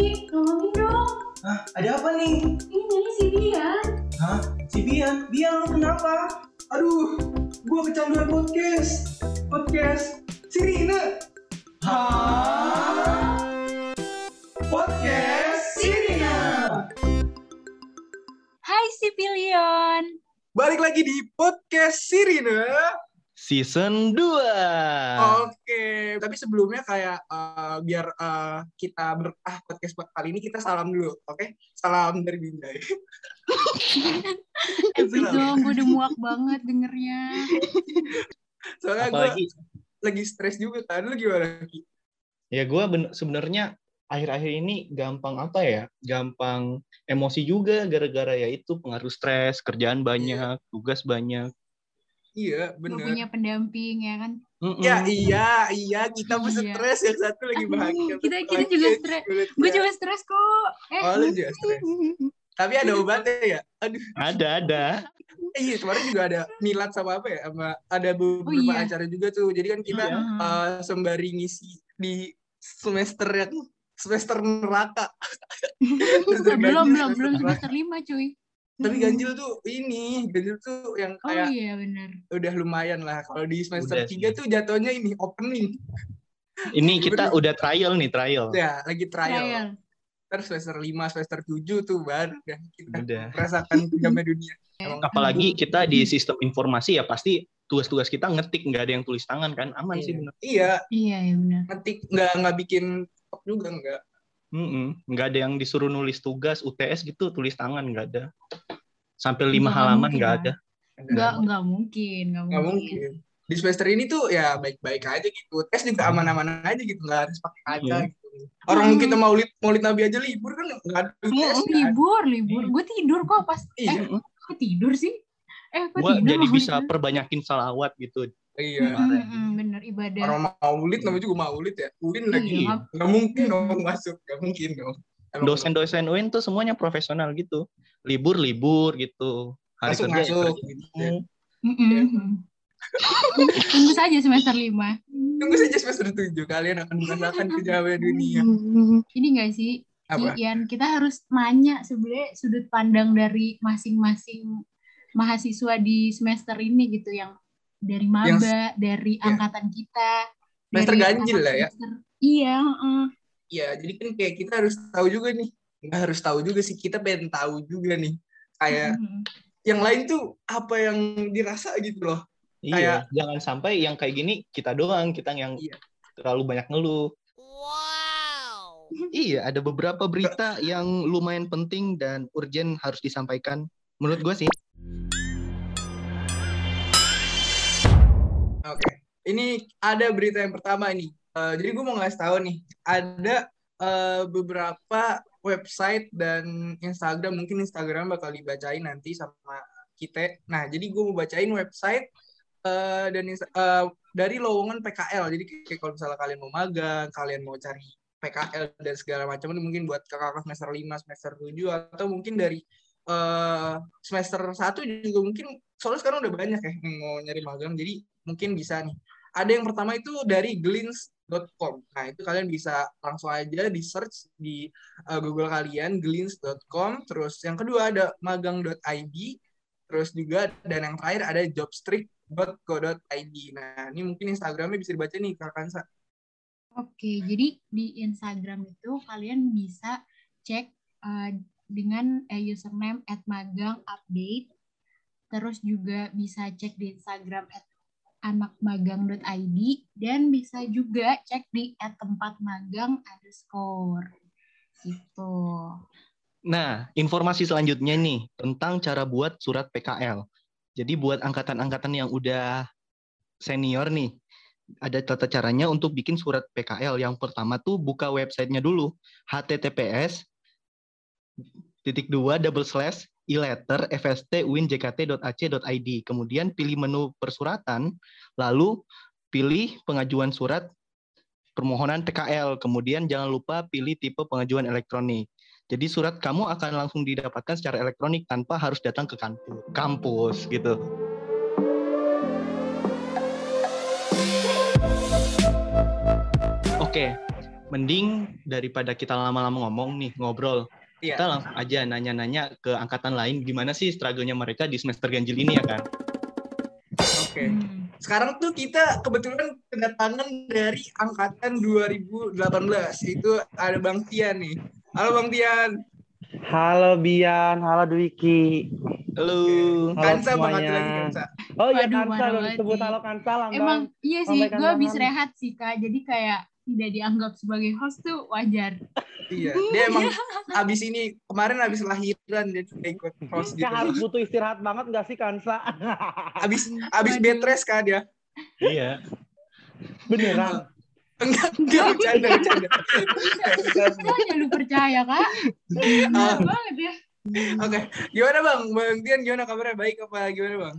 Ki, dong. Hah, ada apa nih? Ini nyanyi si Bian. Hah? Si Bian? Bian lu kenapa? Aduh, gua kecanduan podcast. Podcast Sirina. Hah? Podcast Sirina. Hai si Pilion. Balik lagi di podcast Sirina. Season 2. Oke, tapi sebelumnya kayak eh, biar eh, kita ber ah podcast kali ini kita salam dulu, oke? Salam dari Binjai. Dong, gue udah muak banget dengernya. Soalnya gue lagi stres juga kan. Lu gimana? Ya gue sebenarnya akhir-akhir ini gampang apa ya? Gampang emosi juga gara-gara ya itu pengaruh stres, kerjaan banyak, tugas banyak. Iya, Gue bener. punya pendamping ya kan. Mm-mm. Ya iya, iya kita pun Iya. stres yang satu lagi bahagia. Kita- kita juga stres. Gue juga stres kok. Eh, Oh, lu juga stres. Tapi ada obatnya ya? Aduh, Ada ada. eh, iya kemarin juga ada milad sama apa ya? Sama ada beberapa Oh, iya. acara juga tuh. Jadi kan kita Iya. eh, sembari ngisi di semester yang semester neraka. Belum, belum, belum semester lima cuy. Tapi ganjil tuh ini, ganjil tuh yang Oh kayak iya benar. udah lumayan lah. Kalau di semester Udah tiga sih. tuh jatuhnya ini opening. Ini kita udah trial nih, trial. Ya, lagi trial. Trial. Terus semester 5, semester 7 tuh baru udah kita Udah. merasakan pinjaman dunia. Emang Apalagi kita di sistem informasi ya pasti tugas-tugas kita ngetik nggak ada yang tulis tangan kan aman sih bener. Iya, Iya, iya benar. ngetik nggak nggak bikin juga nggak. Mm-mm. nggak ada yang disuruh nulis tugas UTS gitu tulis tangan nggak ada. Sampai lima Nggak halaman mungkin nggak ada. Enggak, enggak mungkin, enggak nggak mungkin. mungkin. Di semester ini tuh ya baik-baik aja gitu. Tes juga aman-aman aja gitu, nggak harus pakai kaca Iya. gitu. Orang Hmm. kita maulid maulid nabi aja libur kan nggak ada tes. Oh, kan. libur, libur. Gue tidur kok pas. Iya. Eh, kok tidur sih? Eh, tidur? jadi bisa tidur? perbanyakin salawat gitu. Iya. Mm, mm, mm, bener ibadah. Orang maulid namanya juga maulid ya. Ulin lagi. Iya. Nggak mungkin dong masuk, nggak mungkin dong. Dosen-dosen UIN tuh semuanya profesional gitu. Libur-libur gitu. Hari Masuk, kerja ya masuk, gitu ya. Mm, mm, mm. Tunggu saja semester lima. Tunggu saja semester 7 kalian akan merasakan kejawen dunia. Ini enggak sih? Apa? Ian, kita harus nanya sebenarnya sudut pandang dari masing-masing mahasiswa di semester ini gitu yang dari maba, dari Iya. angkatan kita, Semester dari ganjil lah ya. semester- Iya, heeh. Iya, jadi kan kayak kita harus tahu juga nih. Nggak harus tahu juga sih, kita pengen tahu juga nih. Kayak Mm-mm. yang lain tuh apa yang dirasa gitu loh. Iya, jangan sampai yang kayak gini kita doang, kita yang Iya. terlalu banyak ngeluh. Iya, ada beberapa berita yang lumayan penting dan urgent harus disampaikan. Menurut gue sih. Oke, ini ada berita yang pertama nih. Eh, jadi gue mau ngasih tahu nih, ada eh, beberapa website dan Instagram, mungkin Instagram bakal dibacain nanti sama kita. Nah, jadi gue mau bacain website eh, dan eh, dari lowongan PKL. Jadi kayak kalau misalnya kalian mau magang, kalian mau cari PKL dan segala macam mungkin buat kakak semester 5, semester 7 atau mungkin dari eh, semester 1 juga mungkin soalnya sekarang udah banyak ya yang mau nyari magang jadi mungkin bisa nih. Ada yang pertama itu dari glints.com. Nah, itu kalian bisa langsung aja di search di uh, Google kalian glints.com. Terus yang kedua ada magang.id. Terus juga dan yang terakhir ada jobstreet.co.id. Nah, ini mungkin Instagramnya bisa dibaca nih Kak Kansa. Oke, jadi di Instagram itu kalian bisa cek uh, dengan eh, username @magangupdate. Terus juga bisa cek di Instagram anakmagang.id dan bisa juga cek di @tempatmagang underscore gitu. Nah, informasi selanjutnya nih tentang cara buat surat PKL. Jadi buat angkatan-angkatan yang udah senior nih, ada tata caranya untuk bikin surat PKL. Yang pertama tuh buka websitenya dulu, https titik dua double slash e-letter fst uinjkt.ac.id. Kemudian pilih menu persuratan, lalu pilih pengajuan surat permohonan PKL. Kemudian jangan lupa pilih tipe pengajuan elektronik. Jadi surat kamu akan langsung didapatkan secara elektronik tanpa harus datang ke kampus, kampus gitu. Oke, mending daripada kita lama-lama ngomong nih ngobrol Iya. kita langsung aja nanya-nanya ke angkatan lain gimana sih struggle-nya mereka di semester ganjil ini ya kan Oke. Hmm. Sekarang tuh kita kebetulan kedatangan dari angkatan 2018. Itu ada Bang Tian nih. Halo Bang Tian. Halo Bian, halo Dwiki. halo Halo Kansa semuanya. Ati lagi Kansa. Oh iya Kansa, banget nih. halo Kansa Lambang. Emang iya sih, gue habis rehat sih kak. Jadi kayak tidak dianggap sebagai host tuh wajar. Iya. Dia emang abis ini kemarin abis lahiran jadi kayak ikut host gitu. Harus butuh istirahat banget gak sih Kansa? Abis abis bed rest kan dia. iya Beneran. Enggak, enggak bercanda, bercanda. Makanya lu percaya kak? Benar banget ya. Oke, gimana Bang? Bang Tian gimana kabarnya? Baik apa gimana Bang?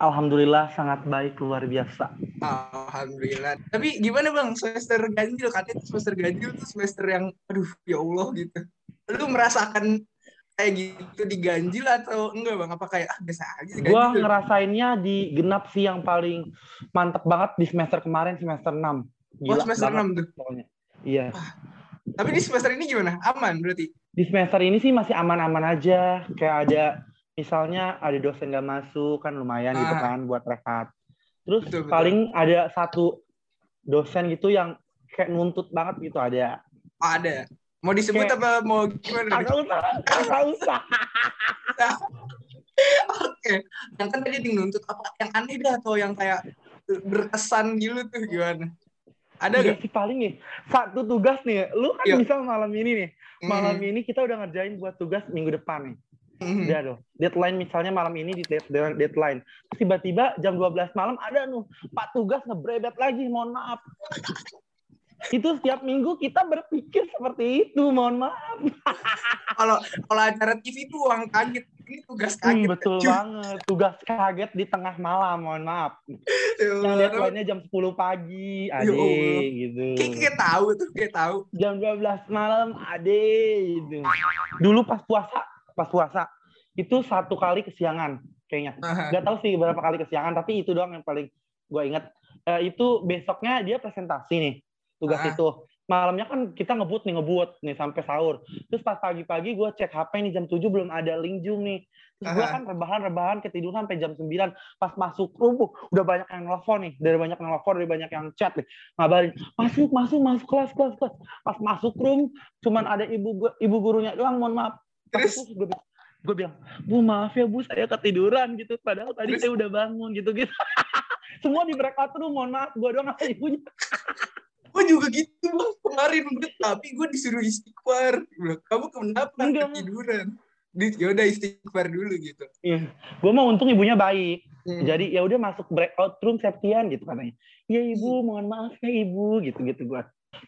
Alhamdulillah sangat baik luar biasa. Alhamdulillah. Tapi gimana bang semester ganjil katanya semester ganjil tuh semester yang aduh ya Allah gitu. Lu merasakan kayak gitu di ganjil atau enggak bang? Apa kayak ah biasa aja sih Gua ganjil? ngerasainnya di genap sih yang paling mantep banget di semester kemarin semester 6. Oh Gila semester banget 6 tuh. pokoknya. Iya. Tapi di semester ini gimana? Aman berarti? Di semester ini sih masih aman-aman aja. Kayak ada misalnya ada dosen nggak masuk kan lumayan gitu Ah. kan buat rehat. Terus Betul, betul. paling ada satu dosen gitu yang kayak nuntut banget gitu ada. Oh, ada. Mau disebut Kayak- apa mau gimana? Kagak usah, kagak usah. Oke. Yang kan tadi nuntut apa yang aneh dah atau yang kayak berkesan gitu tuh gimana? Ada Ada gak? sih paling nih satu tugas nih. Lu kan Iya. bisa malam ini nih. Malam Hmm. ini kita udah ngerjain buat tugas minggu depan nih. Hmm. Dong. Deadline misalnya malam ini di dead- dead- deadline. Tiba-tiba jam 12 malam ada nih Pak tugas ngebrebet lagi, mohon maaf. Itu setiap minggu kita berpikir seperti itu, mohon maaf. Kalau kalau acara TV itu uang kaget. Ini tugas Hmm, kaget. betul Cuy. banget. Tugas kaget di tengah malam, mohon maaf. Ya Yang deadline-nya jam 10 pagi, Ya ade gitu. Kayak, kayak tahu tuh, kayak tahu. Jam 12 malam, ade gitu. Dulu pas puasa, pas puasa itu satu kali kesiangan kayaknya. Aha. Gak tahu sih berapa kali kesiangan, tapi itu doang yang paling gue inget. Eh, itu besoknya dia presentasi nih, tugas Ah. itu. Malamnya kan kita ngebut nih, ngebut nih sampai sahur. Terus pas pagi-pagi gue cek HP nih jam 7 belum ada link Zoom nih. Terus gue Aha. kan rebahan-rebahan ketiduran sampai jam 9. Pas masuk room, uh, udah banyak yang nelfon nih. Dari banyak yang nelfon, dari banyak yang chat nih. Ngabarin, masuk, masuk, masuk kelas, kelas, kelas. Pas masuk room, cuman ada ibu ibu gurunya doang, mohon maaf. Terus? gue bilang, gue bilang, bu maaf ya bu, saya ketiduran gitu. Padahal tadi Terus? saya udah bangun gitu gitu. Semua di breakout room, mohon maaf. Gue doang sama ibunya. Gue juga gitu bang kemarin, tapi gue disuruh istighfar. Kamu kenapa Enggak, ketiduran? Di, yaudah istighfar dulu gitu. Iya. Gue mau untung ibunya baik. Hmm. Jadi ya udah masuk breakout room Septian gitu katanya. Iya ibu, mohon maaf ya ibu, gitu-gitu gue.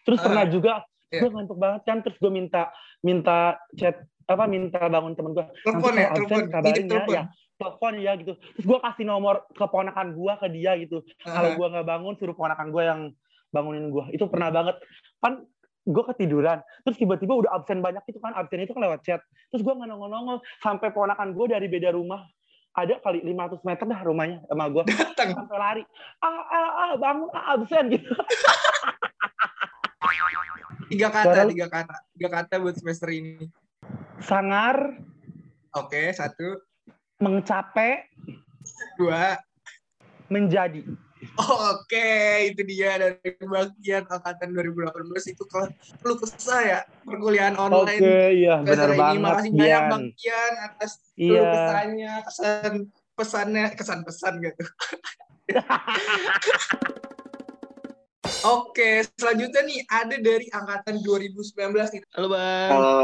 Terus Ah, pernah juga, iya. gue ngantuk banget kan, terus gue minta minta chat apa minta bangun temen gue. telepon ya, kalau telepon, absen kabarin ya, telepon. ya. Telepon ya gitu. Terus gue kasih nomor keponakan gue ke dia gitu. Kalau Aha. gue nggak bangun, suruh keponakan gue yang bangunin gue. Itu pernah banget. Kan gue ketiduran. Terus tiba-tiba udah absen banyak itu kan. Absen itu kan lewat chat. Terus gue nongol-nongol. Sampai ponakan gue dari beda rumah. Ada kali 500 meter dah rumahnya sama gue. Datang. Sampai lari. Ah, ah, ah, bangun, ah, absen gitu. Tiga kata, lu- tiga kata. Tiga kata buat semester ini. Sangar, Oke, satu, mencapai, dua. menjadi. Oke, itu dia dari bagian angkatan 2018 itu ke perlu kesah ya perkuliahan Oke, online. iya benar semester ini. banget, Makasih banyak Bian. Bang Kian atas Iya. pesannya, kesan pesannya, kesan-pesan gitu. Oke, selanjutnya nih ada dari angkatan 2019 nih. halo bang Halo,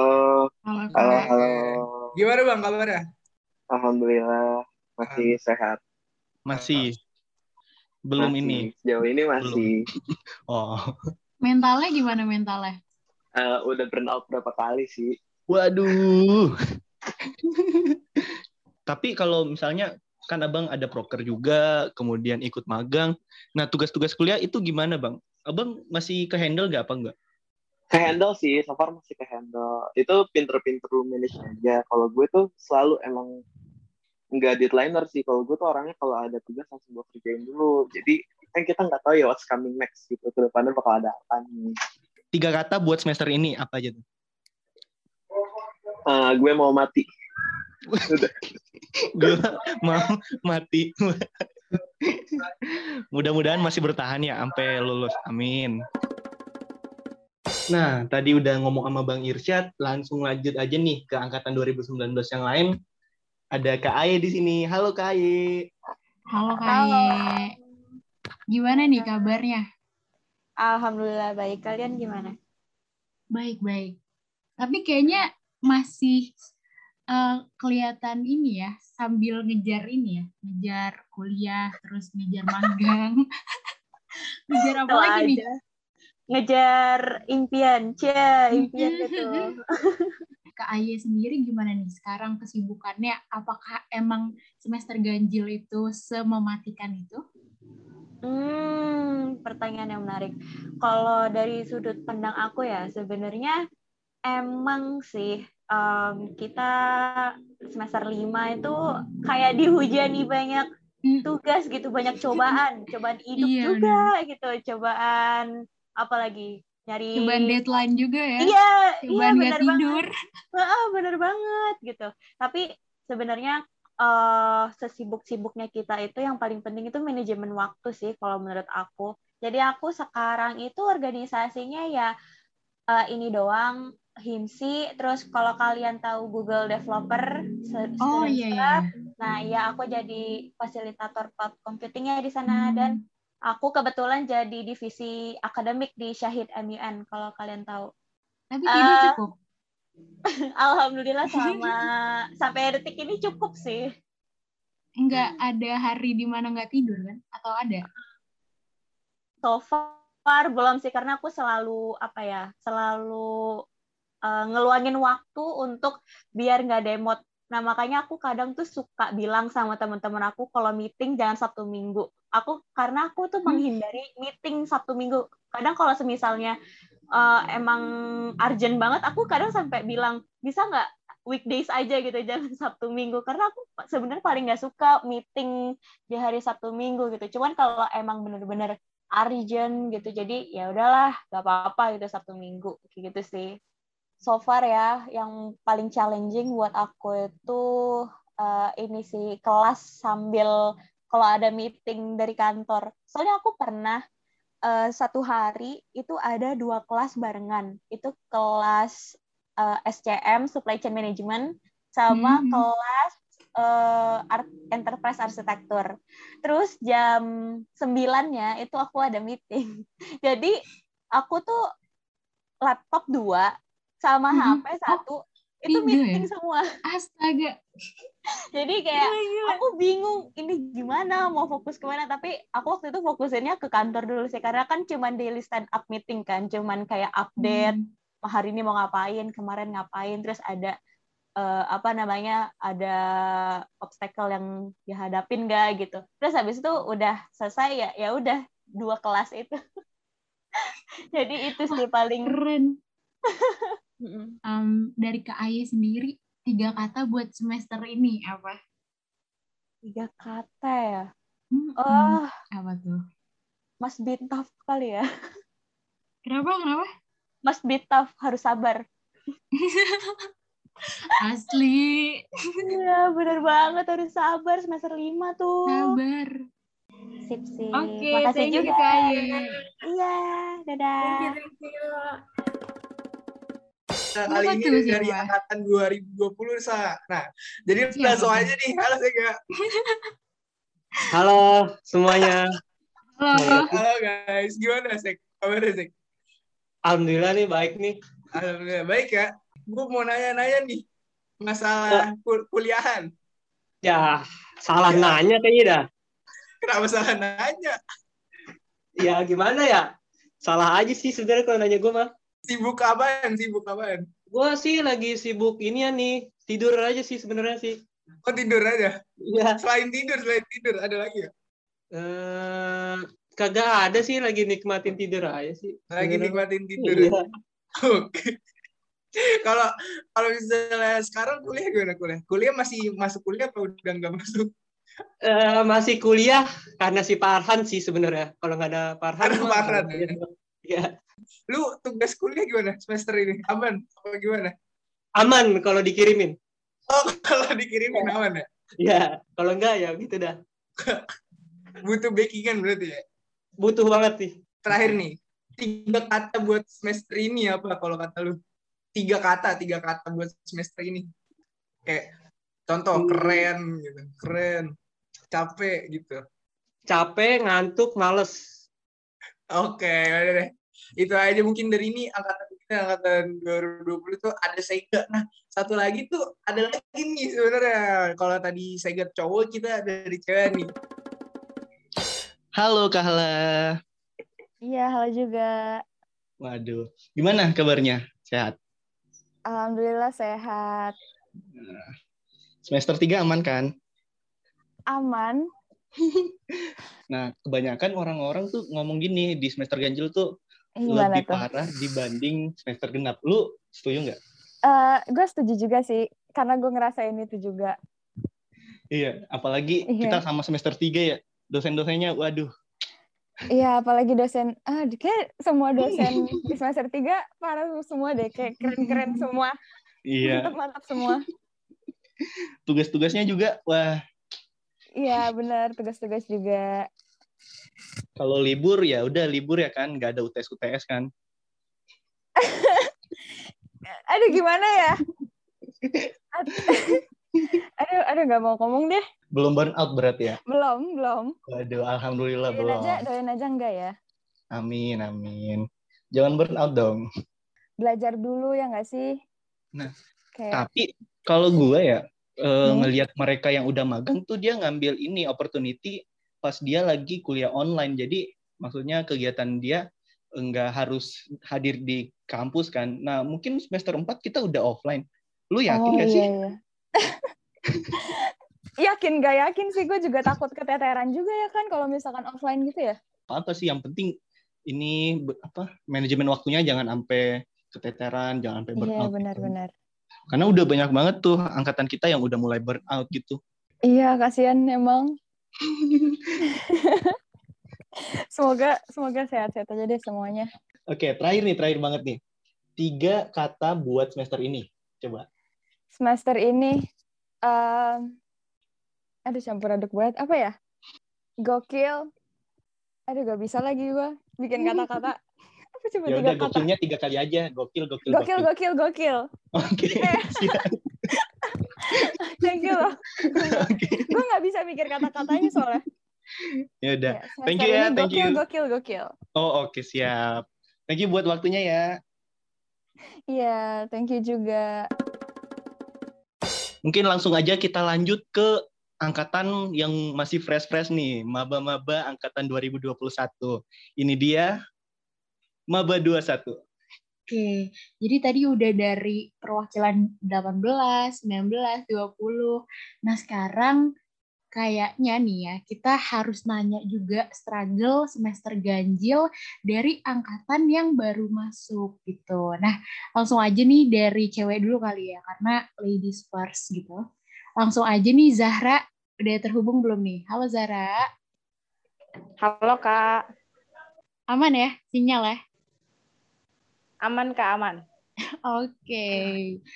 halo, Kak, halo. Gimana Bang kabarnya? Alhamdulillah masih sehat. masih belum Masih. ini Sejauh ini masih. oh mentalnya gimana mentalnya? Eh, udah burn out berapa kali sih? Waduh. Tapi kalau misalnya kan abang ada proker juga, kemudian ikut magang. Nah tugas-tugas kuliah itu gimana bang? Abang masih ke handle gak apa enggak? Ke handle sih, so far masih ke handle. Itu pinter-pinter lu manage aja. Kalau gue tuh selalu emang nggak deadlineer sih. Kalau gue tuh orangnya kalau ada tugas langsung gue kerjain dulu. Jadi kan kita nggak tahu ya what's coming next gitu. Ke depannya bakal ada apa nih. tiga kata buat semester ini apa aja tuh? Eh, gue mau mati. Gue mau mati. Mudah-mudahan masih bertahan ya sampai lulus. Amin. Nah, tadi udah ngomong sama Bang Irsyad, langsung lanjut aja nih ke angkatan 2019 yang lain. Ada Kak Aye di sini. Halo Kak Aye. Halo Kaye. Gimana nih kabarnya? Alhamdulillah baik. Kalian gimana? Baik-baik. Tapi kayaknya masih eh, kelihatan ini ya, sambil ngejar ini ya, ngejar kuliah, terus ngejar magang. ngejar apa Tahu lagi nih? aja. Ngejar impian, cia impian gitu. Kak Aye sendiri gimana nih sekarang kesibukannya? Apakah emang semester ganjil itu semematikan itu? Hmm, pertanyaan yang menarik. Kalau dari sudut pandang aku ya, sebenarnya emang sih em, kita semester lima itu kayak dihujani banyak Hmm. tugas gitu, banyak cobaan, cobaan hidup Iya, juga gitu, cobaan apalagi nyari Cobaan deadline juga ya? Iya, iya Cobaan nggak benar banget. Heeh, bener banget gitu. Tapi sebenarnya eh sesibuk-sibuknya kita itu yang paling penting itu manajemen waktu sih kalau menurut aku. Jadi aku sekarang itu organisasinya ya eh, ini doang HIMSI, terus kalau kalian tahu Google Developer, Oh iya iya. Club, nah ya aku jadi fasilitator cloud computingnya di sana dan Hmm. aku kebetulan jadi divisi akademik di Syahid MUN kalau kalian tahu. Tapi Eh, cukup. Alhamdulillah sama sampai detik ini cukup sih. Nggak ada hari di mana nggak tidur kan? Atau ada? So far belum sih karena aku selalu apa ya, selalu eh, ngeluangin waktu untuk biar nggak demot. Nah makanya aku kadang tuh suka bilang sama teman-teman aku kalau meeting jangan Sabtu Minggu. Aku karena aku tuh menghindari meeting Sabtu Minggu. Kadang kalau semisalnya eh, emang urgent banget, aku kadang sampai bilang bisa nggak weekdays aja gitu jangan Sabtu Minggu karena aku sebenarnya paling nggak suka meeting di hari Sabtu Minggu gitu. Cuman kalau emang bener-bener urgent gitu, jadi ya udahlah nggak apa-apa gitu Sabtu Minggu kayak gitu sih. So far ya yang paling challenging buat aku itu eh, ini sih kelas sambil kalau ada meeting dari kantor. Soalnya aku pernah eh, satu hari itu ada dua kelas barengan. Itu kelas eh, SCM Supply Chain Management sama Mhm. kelas eh, Art- Enterprise Architecture. Terus jam 9-nya itu aku ada meeting. Jadi aku tuh laptop dua sama Mhm. HP satu itu tiga meeting ya? semua. Astaga. Jadi kayak aku bingung ini gimana mau fokus ke mana tapi aku waktu itu fokusinnya ke kantor dulu sih karena kan cuman daily stand up meeting kan cuman kayak update Hmm. hari ini mau ngapain kemarin ngapain terus ada eh, apa namanya ada obstacle yang dihadapin gak gitu terus habis itu udah selesai ya ya udah dua kelas itu jadi itu sih paling Keren. Em, dari Kak Aye sendiri, tiga kata buat semester ini apa? tiga kata ya Hmm, oh apa tuh? be tough kali ya Kenapa? Kenapa? be tough harus sabar Asli. Iya, bener banget harus sabar semester lima tuh. Sabar. Sip sip. Oke, Makasih thank you juga. Kak Aye. Iya, dadah. Kenapa kali ini tuh, dari siapa? angkatan 2020 sa. Nah, jadi Siapa langsung aja nih. Halo Sega. Halo semuanya. Halo. Halo guys, gimana Sek? Kabarnya Sek? Alhamdulillah nih baik nih. Alhamdulillah baik ya. Gue mau nanya-nanya nih masalah kul- kuliahan. Ya salah nanya kayaknya dah. Kenapa salah nanya? Ya gimana ya? Salah aja sih sebenarnya kalau nanya gue mah. Sibuk apaan? Sibuk apaan? Gue sih lagi sibuk ini ya nih. Tidur aja sih sebenarnya sih. Oh tidur aja. Iya. Selain tidur, selain tidur ada lagi ya? Eh, kagak ada sih lagi nikmatin tidur aja sih. Lagi Sebenarnya. nikmatin tidur. Iya. ya? Oke. Kalau kalau misalnya sekarang kuliah gimana kuliah? Kuliah masih masuk kuliah apa udah nggak masuk? Eh, masih kuliah karena si Farhan sih sebenarnya. Kalau nggak ada Farhan. Karena ya. Ya, Lu tugas kuliah gimana semester ini? Aman apa gimana? aman kalau dikirimin. Oh, kalau dikirimin aman ya? Ya, kalau enggak ya gitu dah. Butuh backingan berarti ya? Butuh banget sih. Terakhir nih, tiga kata buat semester ini apa kalau kata lu? Tiga kata, tiga kata buat semester ini. Kayak contoh Hmm. keren gitu, keren, capek gitu. Capek, ngantuk, males. Oke, udah deh. Itu aja mungkin dari ini angkatan kita angkatan 2020 tuh ada Sega. Nah, satu lagi tuh ada lagi nih sebenarnya. Kalau tadi Sega cowok kita dari cewek nih. Halo Kahla. Iya, halo juga. Waduh, gimana kabarnya? Sehat? Alhamdulillah sehat. Semester 3 aman kan? Aman. Nah, kebanyakan orang-orang tuh ngomong gini, di semester ganjil tuh Gimana lebih tuh? parah dibanding semester genap. Lu setuju nggak? Eh, gue setuju juga sih, karena gue ngerasain itu juga. Iya, apalagi Iya. kita sama semester 3 ya. Dosen-dosennya, waduh. Iya, apalagi dosen, ah kayak semua dosen di semester 3 parah semua deh, kayak keren-keren semua, Iya, mantap-mantap semua. tugas-tugasnya juga, wah, Iya, benar, tugas-tugas juga. Kalau libur ya udah libur ya kan, nggak ada UTS-UTS kan. Aduh, gimana ya? Ad- Aduh, aduh nggak mau ngomong deh. Belum burn out berarti ya? Belum, belum. Waduh, alhamdulillah Doain belum. aja, doain aja enggak ya. Amin, amin. Jangan burn out dong. Belajar dulu ya nggak sih? Nah, Kayak, Tapi kalau gue ya eh, Hmm. ngelihat mereka yang udah magang tuh dia ngambil ini opportunity pas dia lagi kuliah online. Jadi maksudnya kegiatan dia enggak harus hadir di kampus kan. Nah, mungkin semester 4 kita udah offline. Lu yakin oh gak iya, sih? iya. yakin gak yakin sih, gue juga takut keteteran juga ya kan kalau misalkan offline gitu ya. Apa sih yang penting ini apa manajemen waktunya jangan sampai keteteran, jangan sampai burn Iya, out. benar-benar. Karena udah banyak banget tuh angkatan kita yang udah mulai burn out gitu. Iya, kasihan emang. semoga semoga sehat-sehat aja deh semuanya. Oke, terakhir nih, terakhir banget nih. Tiga kata buat semester ini. Coba. Semester ini em aduh campur aduk banget apa ya? Gokil. Aduh gak bisa lagi gua bikin kata-kata. Apa coba Ya tiga udah kata? gokilnya tiga kali aja. Gokil, gokil, Gokil, gokil, gokil. Oke, Eh. Thank you loh. Oke. gue nggak bisa mikir kata-katanya soalnya. Ya udah. Ya, Thank you ya, thank gokil, you. gokil, gokil. Oh, oke, siap. Thank you buat waktunya ya. Iya, thank you juga. Mungkin langsung aja kita lanjut ke angkatan yang masih fresh-fresh nih, maba-maba angkatan 2021. Ini dia maba 21. Oke, jadi tadi udah dari perwakilan 18, 19, 20. Nah, sekarang kayaknya nih ya, kita harus nanya juga struggle semester ganjil dari angkatan yang baru masuk gitu. Nah, langsung aja nih dari cewek dulu kali ya, karena ladies first gitu. Langsung aja nih Zahra, udah terhubung belum nih? Halo Zahra, Halo Kak, aman ya sinyal ya? Aman Kak aman. Oke.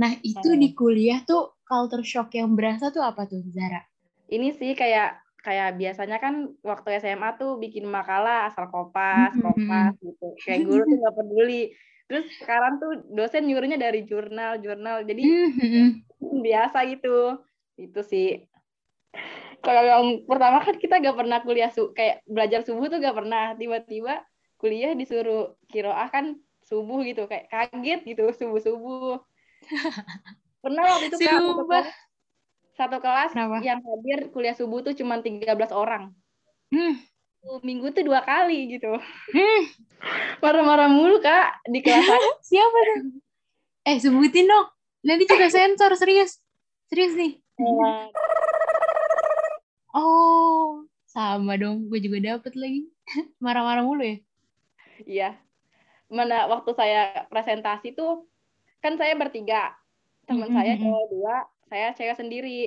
Nah, itu di kuliah tuh culture shock yang berasa tuh apa tuh, Zara? Ini sih kayak kayak biasanya kan waktu SMA tuh bikin makalah asal kopas, Mhm. kopas gitu. Kayak guru tuh nggak peduli. Terus sekarang tuh dosen nyuruhnya dari jurnal, jurnal. Jadi Mhm. biasa gitu. Itu sih. Kalau yang pertama kan kita gak pernah kuliah su kayak belajar subuh tuh gak pernah. Tiba-tiba kuliah disuruh kiroah kan subuh gitu kayak kaget gitu subuh subuh. Pernah waktu itu Kak, satu kelas, satu kelas Kenapa? yang hadir kuliah subuh tuh cuma 13 orang. Hmm. Minggu tuh dua kali gitu. Hmm. Marah-marah mulu Kak di kelas. Siapa tuh? Eh, sebutin dong. Nanti juga sensor, serius. Serius nih. Oh, sama dong. Gue juga dapet lagi. Marah-marah mulu ya? Iya. Mana waktu saya presentasi tuh kan saya bertiga. Teman Mm-mm, saya mm-mm. cowok dua, saya cewek sendiri.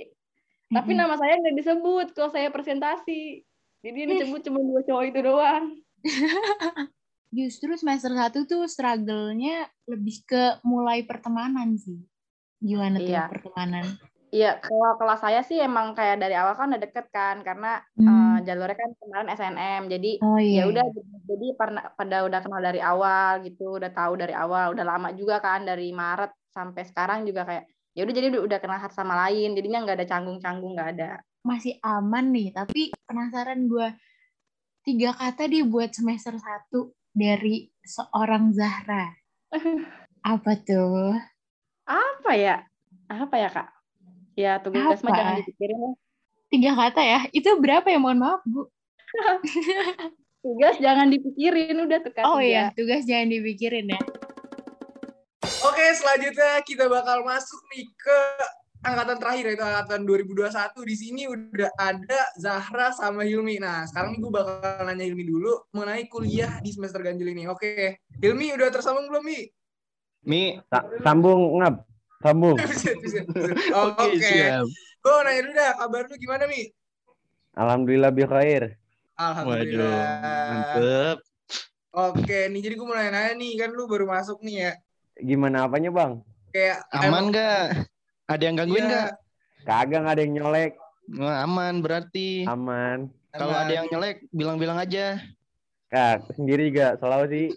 Tapi Mm-mm. nama saya nggak disebut kalau saya presentasi. Jadi yang disebut cuma dua cowok itu doang. Justru semester satu tuh struggle-nya lebih ke mulai pertemanan sih. Gimana tuh Iya. pertemanan? Iya, kalau kelas saya sih emang kayak dari awal kan udah deket kan, karena Hmm. eh, jalurnya kan kemarin SNM, jadi Oh ya iya. udah, jadi pernah pada udah kenal dari awal gitu, udah tahu dari awal, udah lama juga kan dari Maret sampai sekarang juga kayak ya udah jadi udah, udah kenal satu sama lain, jadinya nggak ada canggung-canggung nggak ada. Masih aman nih, tapi penasaran gue tiga kata dia buat semester satu dari seorang Zahra. Apa tuh? Apa ya? Apa ya kak? Ya tugas mah Apa? jangan dipikirin lah. Tiga kata ya? Itu berapa ya? Mohon maaf, Bu. Tugas jangan dipikirin udah tuh kak. Oh iya, tugas jangan dipikirin ya. Oke, selanjutnya kita bakal masuk nih ke angkatan terakhir yaitu angkatan 2021. Di sini udah ada Zahra sama Hilmi. Nah, sekarang gue bakal nanya Hilmi dulu mengenai kuliah di semester ganjil ini. Oke, Hilmi udah tersambung belum, Mi? Mi, Sa- sambung ngap, sambung. Oh, Oke, siap. gue nanya dulu dah, kabar lu gimana, Mi? Alhamdulillah bi khair. Waduh, Alhamdulillah. mantep. Oke, nih jadi gue mau nanya-nanya nih, kan lu baru masuk nih ya. Gimana apanya bang? Kayak Aman nggak? Ada yang gangguin Iya, nggak? Kagak nggak ada yang nyolek. Wah, aman berarti. Aman. Kalau ada yang nyelek, bilang-bilang aja. Kak sendiri gak selalu sih.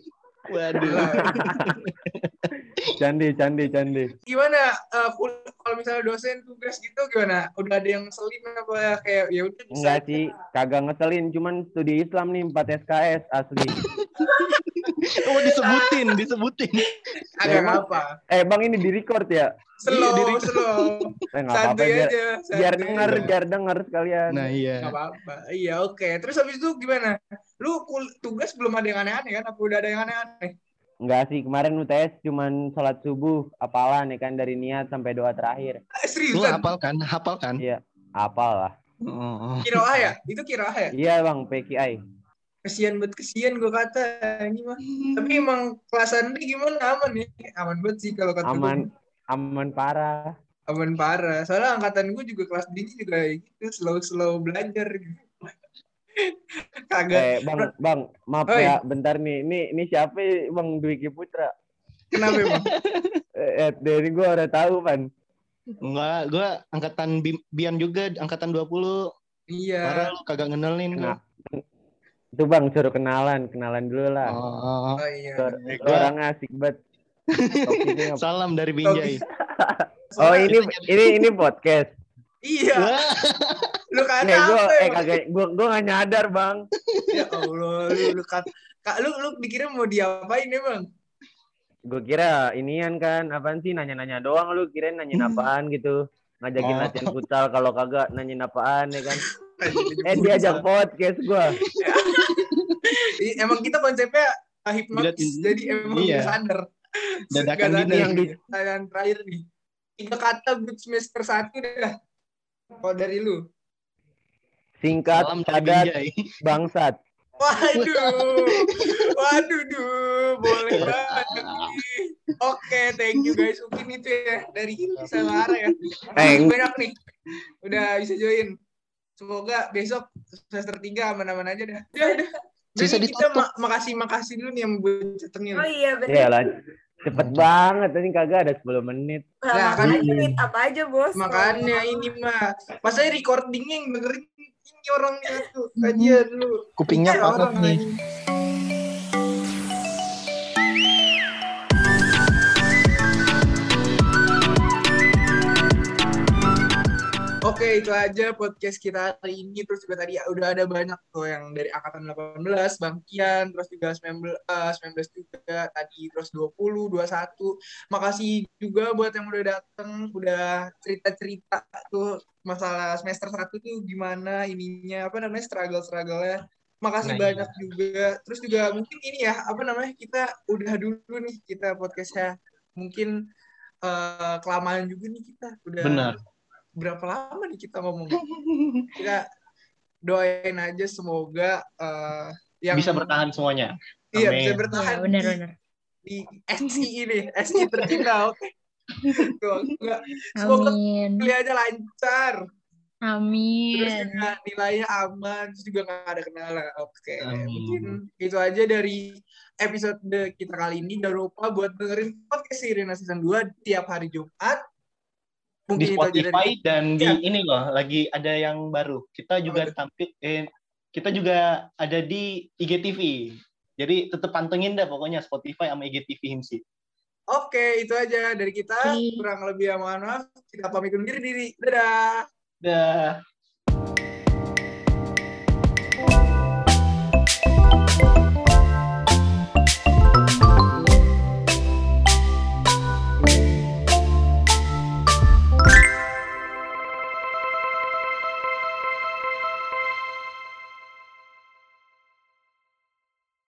Waduh. Candi, candi, candi. gimana eh, kul- kalau misalnya dosen tugas gitu gimana? Udah ada yang selin apa kayak ya udah bisa. Enggak sih, kagak ngeselin. Cuman studi Islam nih 4 SKS asli. Oh, disebutin, disebutin. Agak Emang- apa? Eh bang ini di record ya? Slow, diri- slow. Eh nggak apa-apa biar, aja. biar denger, biar denger sekalian. Nah, iya. Nggak apa-apa. Iya, oke. Terus habis itu gimana? Lu kul- tugas belum ada yang aneh-aneh kan? Apa udah ada yang aneh-aneh? Enggak sih, kemarin UTS cuman sholat subuh, apalan ya kan dari niat sampai doa terakhir. Eh, Lu seriusan? hafal kan? Hafal kan? Iya, apal lah. Oh. Kiroah ya? Itu kiroah ya? Iya bang, PKI. Kesian buat kesian gue kata ini mah. Tapi emang kelasan ini gimana aman ya? Aman banget sih kalau kata. Aman, aman parah. aman parah. Soalnya angkatan gue juga kelas D juga gitu, slow-slow belajar gitu. Kagak. Eh bang, bang, maaf Oi. ya, bentar nih. Ini, ini siapa bang Dwiki Putra? Kenapa emang? Eh, eh, dari gua udah tahu kan. Enggak, gua angkatan Bi- Bian juga, angkatan 20. Parah Iya. lu kagak ngenalin Nah, gua. itu bang suruh kenalan, kenalan dulu lah. Oh. Oh iya. Lu- Eh, lu gua- orangnya asik banget. Salam dari Binjai. Oh ini ini ini podcast. Iya. Lu kata Eh gua apa eh kagak gua gua gak nyadar bang. Ya Allah, lu lu kata Kak, lu lu dikira mau diapain emang? Gue kira inian kan apaan sih nanya-nanya doang lu kirain nanyain apaan gitu. Ngajakin Oh. latihan futsal kalau kagak nanyain apaan ya kan. Eh diajak podcast gua. Ih, Emang kita konsepnya hipnotis, jadi emang iya. sadar. Dadakan gini yang di- Pertanyaan terakhir nih. Tiga kata buat semester satu dah. Kalau dari lu. Singkat, salam padat, bangsat. Waduh, waduh, duh, boleh banget nih. Oke, thank you guys. Mungkin itu ya dari sama Ara ya. Eh, Makasih banyak nih, udah bisa join. Semoga besok semester 3 aman-aman aja dah. Ya udah. Sisa Jadi kita ditutup. ma- makasih makasih dulu nih yang buat chattingnya. Oh iya benar. Ya lah. Cepet banget ini kagak ada 10 menit. Nah, Nah, kan- makanya duit apa aja bos? Makanya ini mah, masa recordingnya yang dengerin ini orangnya tuh kajian lu. Kupingnya parah nih. Oke, itu aja podcast kita hari ini. Terus juga tadi udah ada banyak tuh yang dari angkatan 18, Bang Kian, terus juga 19, eh, 19 juga tadi, terus 20, 21. Makasih juga buat yang udah dateng, udah cerita-cerita tuh masalah semester 1 tuh gimana ininya, apa namanya, struggle-struggle-nya. Makasih Nah, banyak juga. Terus juga mungkin ini ya, apa namanya, kita udah dulu nih, kita podcastnya. Mungkin eh, kelamaan juga nih kita. Udah Benar. Berapa lama nih kita ngomong? Kita doain aja semoga eh, yang Bisa bertahan semuanya. Iya, Amin. bisa Iya, bertahan benar-benar. di, di SI ini, SI tercinta. Oke. Tuh, enggak. Semoga Amin. kuliahnya lancar. Amin. Terus juga nilainya aman, terus juga nggak ada kendala. Oke, Amin. mungkin itu aja dari episode kita kali ini. Jangan lupa buat dengerin podcast Sirena Season 2 tiap hari Jumat. Di Mungkin itu dari Spotify dan di Iya. ini loh lagi ada yang baru. Kita juga tampil eh kita juga ada di IGTV. Jadi tetap pantengin dah pokoknya Spotify sama IGTV Himsi. Oke, itu aja dari kita. Kurang lebih ya mohon maaf. Kita pamit undur diri. Dadah. Dah.